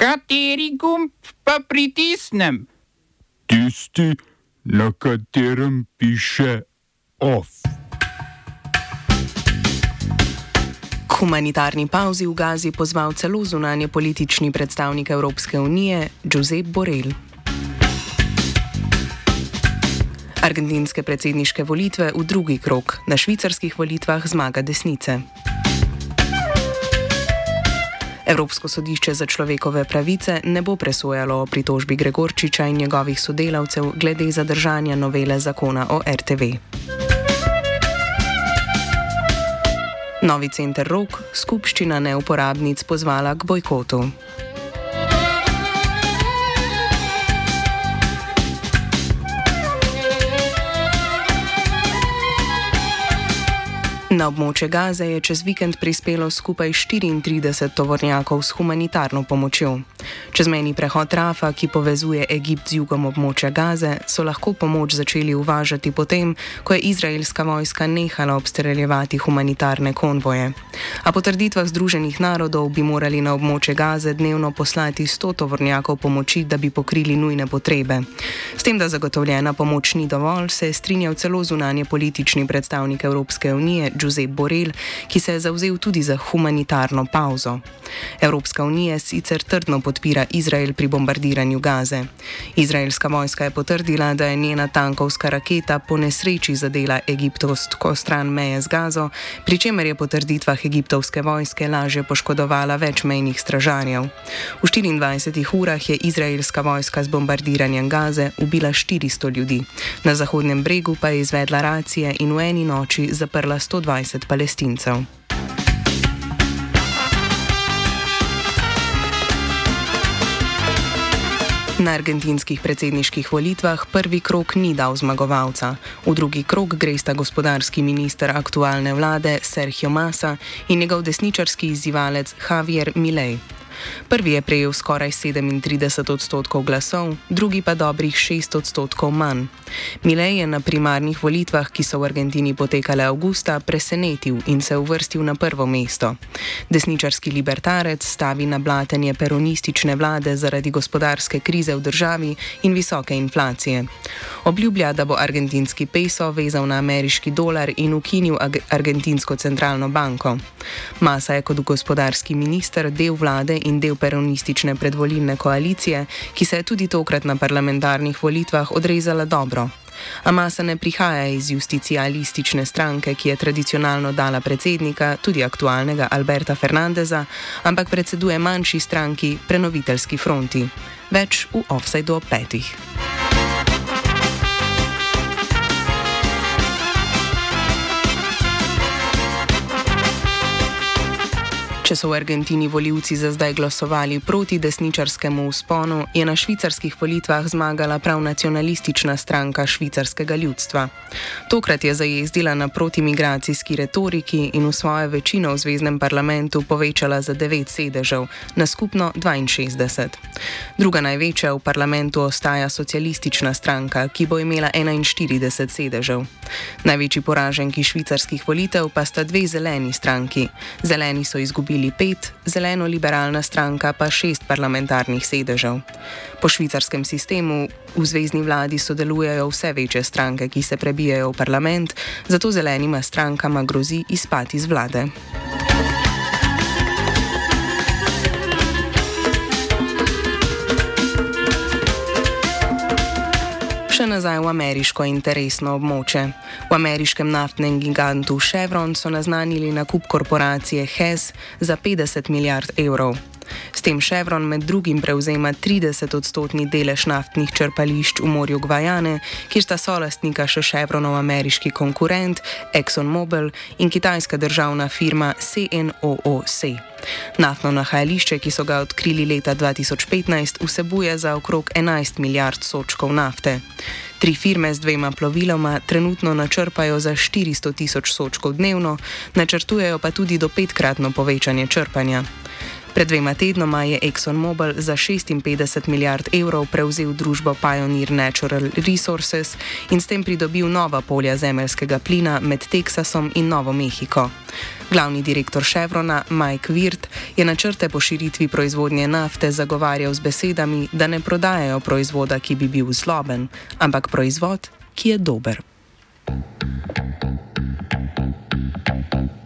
Kateri gumb pa pritisnem? Tisti, na katerem piše OF. Humanitarni pauzi v Gazi pozval celo zunanje politični predstavnik Evropske unije, Josep Borrell. Argentinske predsedniške volitve v drugi krok, na švicarskih volitvah zmaga desnice. Evropsko sodišče za človekove pravice ne bo presojalo o pritožbi Gregorčiča in njegovih sodelavcev glede zadržanja novele zakona o RTV. Novi center Rok, skupščina neuporabnic pozvala k bojkotu. Na območje Gaze je čez vikend prispelo skupaj 34 tovornjakov s humanitarno pomočjo. Čezmejni prehod Rafa, ki povezuje Egipt z jugom območja Gaze, so lahko pomoč začeli uvažati potem, ko je izraelska vojska nehala obstreljevati humanitarne konvoje. A po trditvah Združenih narodov bi morali na območje Gaze dnevno poslati 100 tovornjakov pomoči, da bi pokrili nujne potrebe. S tem, da zagotovljena pomoč ni dovolj, se je strinjal celo zunanje politični predstavnik Evropske unije. Josep Borrell, ki se je zauzel tudi za humanitarno pauzo. Evropska unija sicer trdno podpira Izrael pri bombardiranju Gaze. Izraelska vojska je potrdila, da je njena tankovska raketa po nesreči zadela egiptovsko stran meje z Gazo, pri čemer je po trditvah egiptovske vojske lažje poškodovala več mejnih stražarjev. V 24 urah je izraelska vojska z bombardiranjem Gaze ubila 400 ljudi, na zahodnem bregu pa je izvedla racije in v eni noči zaprla 120. 20 palestincev. Na argentinskih predsedniških volitvah prvi krok ni dal zmagovalca. V drugi krok gresta gospodarski minister aktualne vlade Sergio Massa in njegov desničarski izzivalec Javier Milei. Prvi je prejel skoraj 37 odstotkov glasov, drugi pa dobrih 6 odstotkov manj. Milej je na primarnih volitvah, ki so v Argentini potekale avgusta, presenetil in se uvrstil na prvo mesto. Desničarski libertarec stavi na blatenje peronistične vlade zaradi gospodarske krize v državi in visoke inflacije. Obljublja, da bo argentinski peso vezal na ameriški dolar in ukinil argentinsko centralno banko. Masa je kot gospodarski minister del vlade in del peronistične predvolilne koalicije, ki se je tudi tokrat na parlamentarnih volitvah odrezala dobro. Amasa ne prihaja iz justicialistične stranke, ki je tradicionalno dala predsednika, tudi aktualnega Alberta Fernandeza, ampak predseduje manjši stranki, prenoviteljski fronti. Več v offsajdu ob petih. Če so v Argentini voljivci za zdaj glasovali proti desničarskemu usponu, je na švicarskih volitvah zmagala prav nacionalistična stranka švicarskega ljudstva. Tokrat je zajezdila na protimigracijski retoriki in v svojo večino v zvezdnem parlamentu povečala za 9 sedežev, na skupno 62. Druga največja v parlamentu ostaja socialistična stranka, ki bo imela 41 sedežev. Največji poraženki švicarskih volitev pa sta dve zeleni stranki. Zeleni so izgubili osvojili pet, zeleno-liberalna stranka pa šest parlamentarnih sedežev. Po švicarskem sistemu v zvezdni vladi sodelujejo vse večje stranke, ki se prebijajo v parlament, zato zelenima strankama grozi izpad iz vlade. Nazaj v ameriško interesno območje. V ameriškem naftnem gigantu Chevron so naznanili nakup korporacije Hess za 50 milijard evrov. S tem Chevron med drugim prevzema 30-odstotni delež naftnih črpališč v morju Gvajane, kjer sta solastnika še Chevronov ameriški konkurent ExxonMobil in kitajska državna firma CNOOC. Naftno nahajališče, ki so ga odkrili leta 2015, vsebuje za okrog 11 milijard sočkov nafte. Tri firme z dvema ploviloma trenutno načrpajo za 400 tisoč sočkov dnevno, načrtujejo pa tudi do petkratno povečanje črpanja. Pred dvema tednoma je ExxonMobil za 56 milijard evrov prevzel družbo Pioneer Natural Resources in s tem pridobil nova polja zemeljskega plina med Teksasom in Novo Mehiko. Glavni direktor Chevrona Mike Wirt je načrte po širitvi proizvodnje nafte zagovarjal z besedami, da ne prodajajo proizvoda, ki bi bil zloben, ampak proizvod, ki je dober.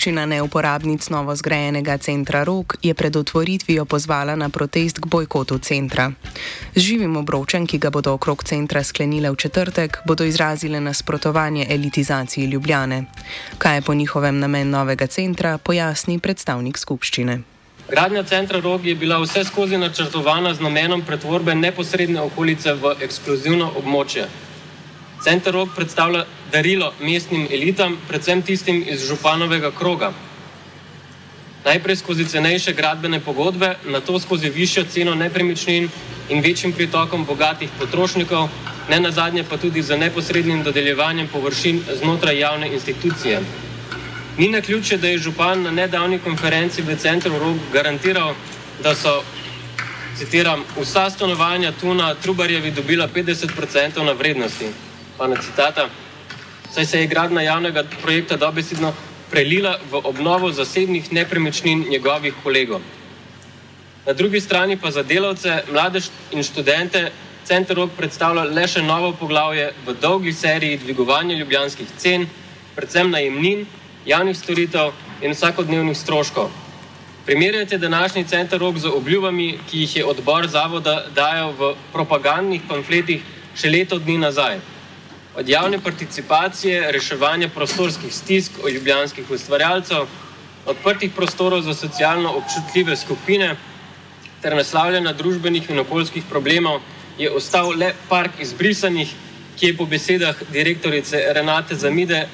Skupščina neuporabnic novo zgrajenega centra Rok je pred otvoritvijo pozvala na protest k bojkotu centra. Z živim obročem, ki ga bodo okrog centra sklenile v četrtek, bodo izrazile nasprotovanje elitizaciji Ljubljane. Kaj je po njihovem namen novega centra, pojasni predstavnik skupščine. Gradnja centra Rog je bila vse skozi načrtovana z namenom pretvorbe neposredne okolice v ekskluzivno območje. Center Rog predstavlja darilo mestnim elitam, predvsem tistim iz županovega kroga. Najprej skozi cenejše gradbene pogodbe, nato skozi višjo ceno nepremičnin in večjim pritokom bogatih potrošnikov, ne na zadnje pa tudi za neposrednim dodeljevanjem površin znotraj javne institucije. Ni na ključe, da je župan na nedavni konferenci v centru Rog garantiral, da so, citiram, vsa stanovanja tu na Trubarjevi dobila 50% na vrednosti. Konec citata. Saj se je gradna javnega projekta dobesedno prelila v obnovo zasebnih nepremičnin njegovih kolegov. Na drugi strani pa za delavce, mlade in študente Center Rog predstavlja le še novo poglavje v dolgi seriji dvigovanja ljubljanskih cen, predvsem najemnin, javnih storitev in vsakodnevnih stroškov. Primerjajte današnji Center Rog z obljubami, ki jih je odbor zavoda dajal v propagandnih pamfletih še leto dni nazaj od javne participacije, reševanja prostorskih stisk od ljubljanskih ustvarjalcev, odprtih prostorov za socialno občutljive skupine ter naslavljanja družbenih in okoljskih problemov, je ostal le park izbrisanih, ki je po besedah direktorice Renate Zamide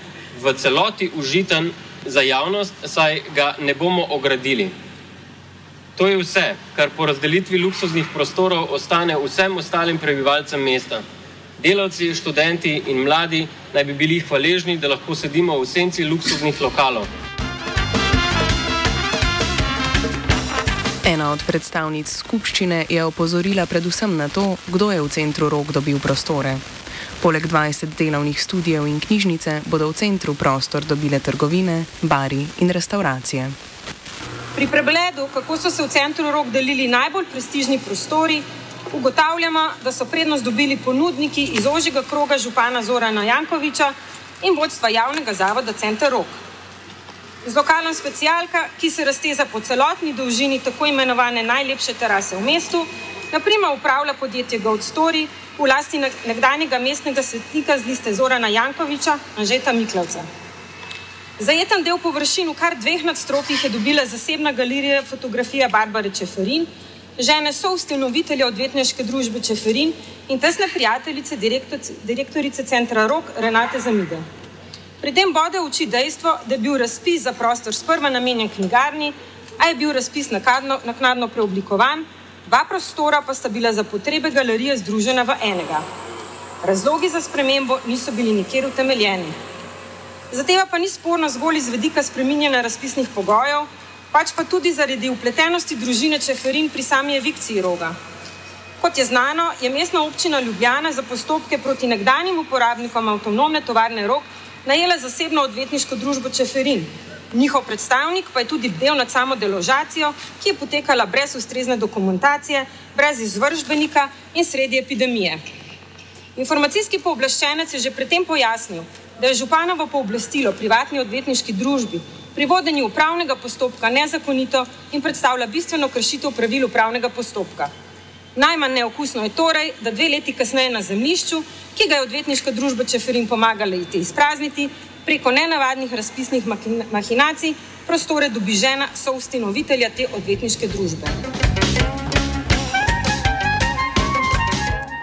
v celoti užiten za javnost, saj ga ne bomo ogradili. To je vse, kar po razdelitvi luksuznih prostorov ostane vsem ostalim prebivalcem mesta. Delavci, študenti in mladi naj bi bili hvaležni, da lahko sedimo v senci luksuznih lokalov. Ena od predstavnic skupščine je opozorila predvsem na to, kdo je v centru rok dobil prostore. Poleg 20 delovnih studijev in knjižnice bodo v centru prostor dobile trgovine, bari in restauracije. Pri pregledu, kako so se v centru rok delili najbolj prestižni prostori, ugotavljamo, da so prednost dobili ponudniki iz ožjega kroga župana Zorana Jankoviča in vodstva javnega zavoda Center Rok. Z lokalom specialka, ki se razteza po celotni dolžini tako imenovane najlepše terase v mestu, naprimer upravlja podjetje Gold Story v lasti nekdanjega mestnega svetnika z liste Zorana Jankoviča, Anžeta Miklavca. Zajeten del površin v kar dveh nadstropjih je dobila zasebna galerija fotografija Barbare Čeferin, žene so ustanovitelja odvetniške družbe Čeferin in tesne prijateljice direktorice centra Rok Renate Zamide. Pri tem bode v oči dejstvo, da je bil razpis za prostor sprva namenjen knjigarni, a je bil razpis nakladno, naknadno preoblikovan, dva prostora pa sta bila za potrebe galerije združena v enega. Razlogi za spremembo niso bili nikjer utemeljeni. Zateva pa ni sporna zgolj iz vedika spreminjanja razpisnih pogojev, pač pa tudi zaradi upletenosti družine Čeferin pri sami evikciji roga. Kot je znano, je mestna občina Ljubljana za postopke proti nekdanjim uporabnikom avtonomne tovarne rok najela zasebno odvetniško družbo Čeferin. Njihov predstavnik pa je tudi bdel nad samo deložacijo, ki je potekala brez ustrezne dokumentacije, brez izvržbenika in sredi epidemije. Informacijski pooblaščenec je že predtem pojasnil, da je županovo pooblastilo privatni odvetniški družbi pri vodenju upravnega postopka nezakonito in predstavlja bistveno kršitev pravil upravnega postopka. Najmanj neokusno je torej, da dve leti kasneje na zemljišču, ki ga je odvetniška družba Čeferin pomagala iti izprazniti, preko nenavadnih razpisnih mahinacij prostore dobi žena soustanovitelja te odvetniške družbe.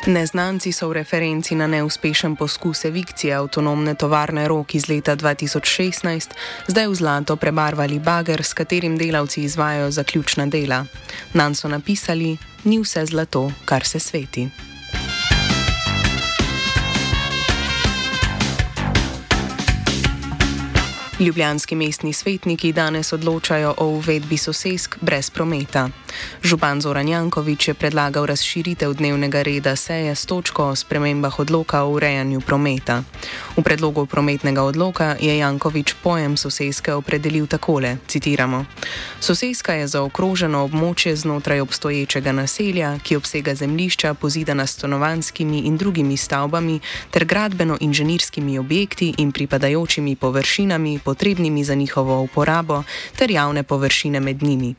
Neznanci so v referenci na neuspešen poskus evikcije avtonomne tovarne Rok iz leta 2016 zdaj v zlato prebarvali bager, s katerim delavci izvajo zaključna dela. Nan so napisali: Ni vse zlato, kar se sveti. Ljubljanski mestni svetniki danes odločajo o uvedbi sosesk brez prometa. Župan Zoran Jankovič je predlagal razširitev dnevnega reda seje s točko o spremembah odloka o urejanju prometa. V predlogu prometnega odloka je Jankovič pojem soseske opredelil takole: citiramo: Soseska je zaokroženo območje znotraj obstoječega naselja, ki obsega zemljišča pozidana stanovanskimi in drugimi stavbami ter gradbeno-inženirskimi objekti in pripadajočimi površinami potrebnimi za njihovo uporabo ter javne površine med njimi.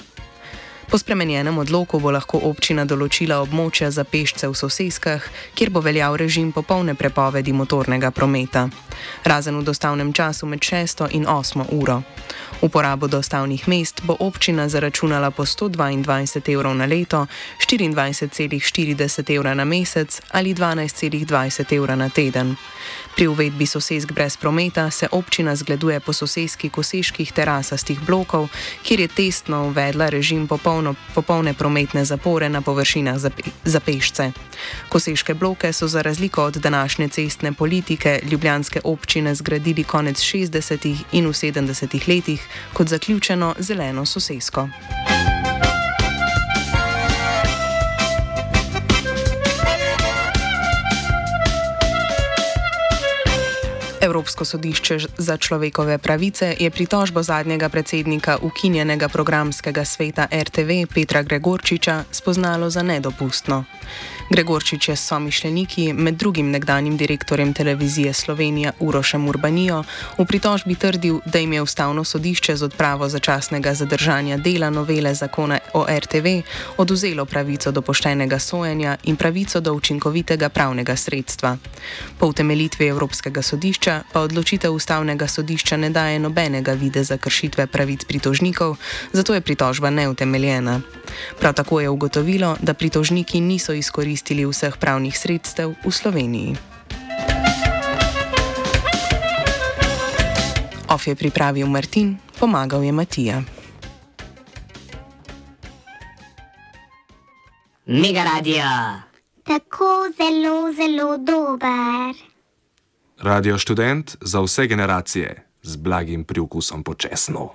Po spremenjenem odloku bo lahko občina določila območja za pešce v soseskah, kjer bo veljal režim popolne prepovedi motornega prometa, razen v dostavnem času med 6 in 8 uro. Uporabo dostavnih mest bo občina zaračunala po 122 evrov na leto, 24,40 evra na mesec ali 12,20 evra na teden. Pri uvedbi sosesk brez prometa se občina zgleduje po soseski koseških terasastih blokov, kjer je testno uvedla režim popolno, popolne prometne zapore na površinah za, pe, za pešce. Koseške bloke so za razliko od današnje cestne politike ljubljanske občine zgradili konec 60. in v 70. letih kot zaključeno zeleno sosesko. Evropsko sodišče za človekove pravice je pritožbo zadnjega predsednika ukinjenega programskega sveta RTV Petra Gregorčiča spoznalo za nedopustno. Gregorčič je s somišljeniki, med drugim nekdanjim direktorjem televizije Slovenija Urošem Urbanijo, v pritožbi trdil, da jim je ustavno sodišče z odpravo začasnega zadržanja dela novele zakona o RTV oduzelo pravico do poštenega sojenja in pravico do učinkovitega pravnega sredstva. Po utemelitvi Evropskega sodišča pa odločitev ustavnega sodišča ne daje nobenega vide za kršitve pravic pritožnikov, zato je pritožba neutemeljena. Prav tako je ugotovilo, da pritožniki niso izkoristili vseh pravnih sredstev v Sloveniji. Of je pripravil Martin, pomagal je Matija. Mega radio. Tako zelo, zelo dober. Radio študent za vse generacije z blagim priokusom počasno.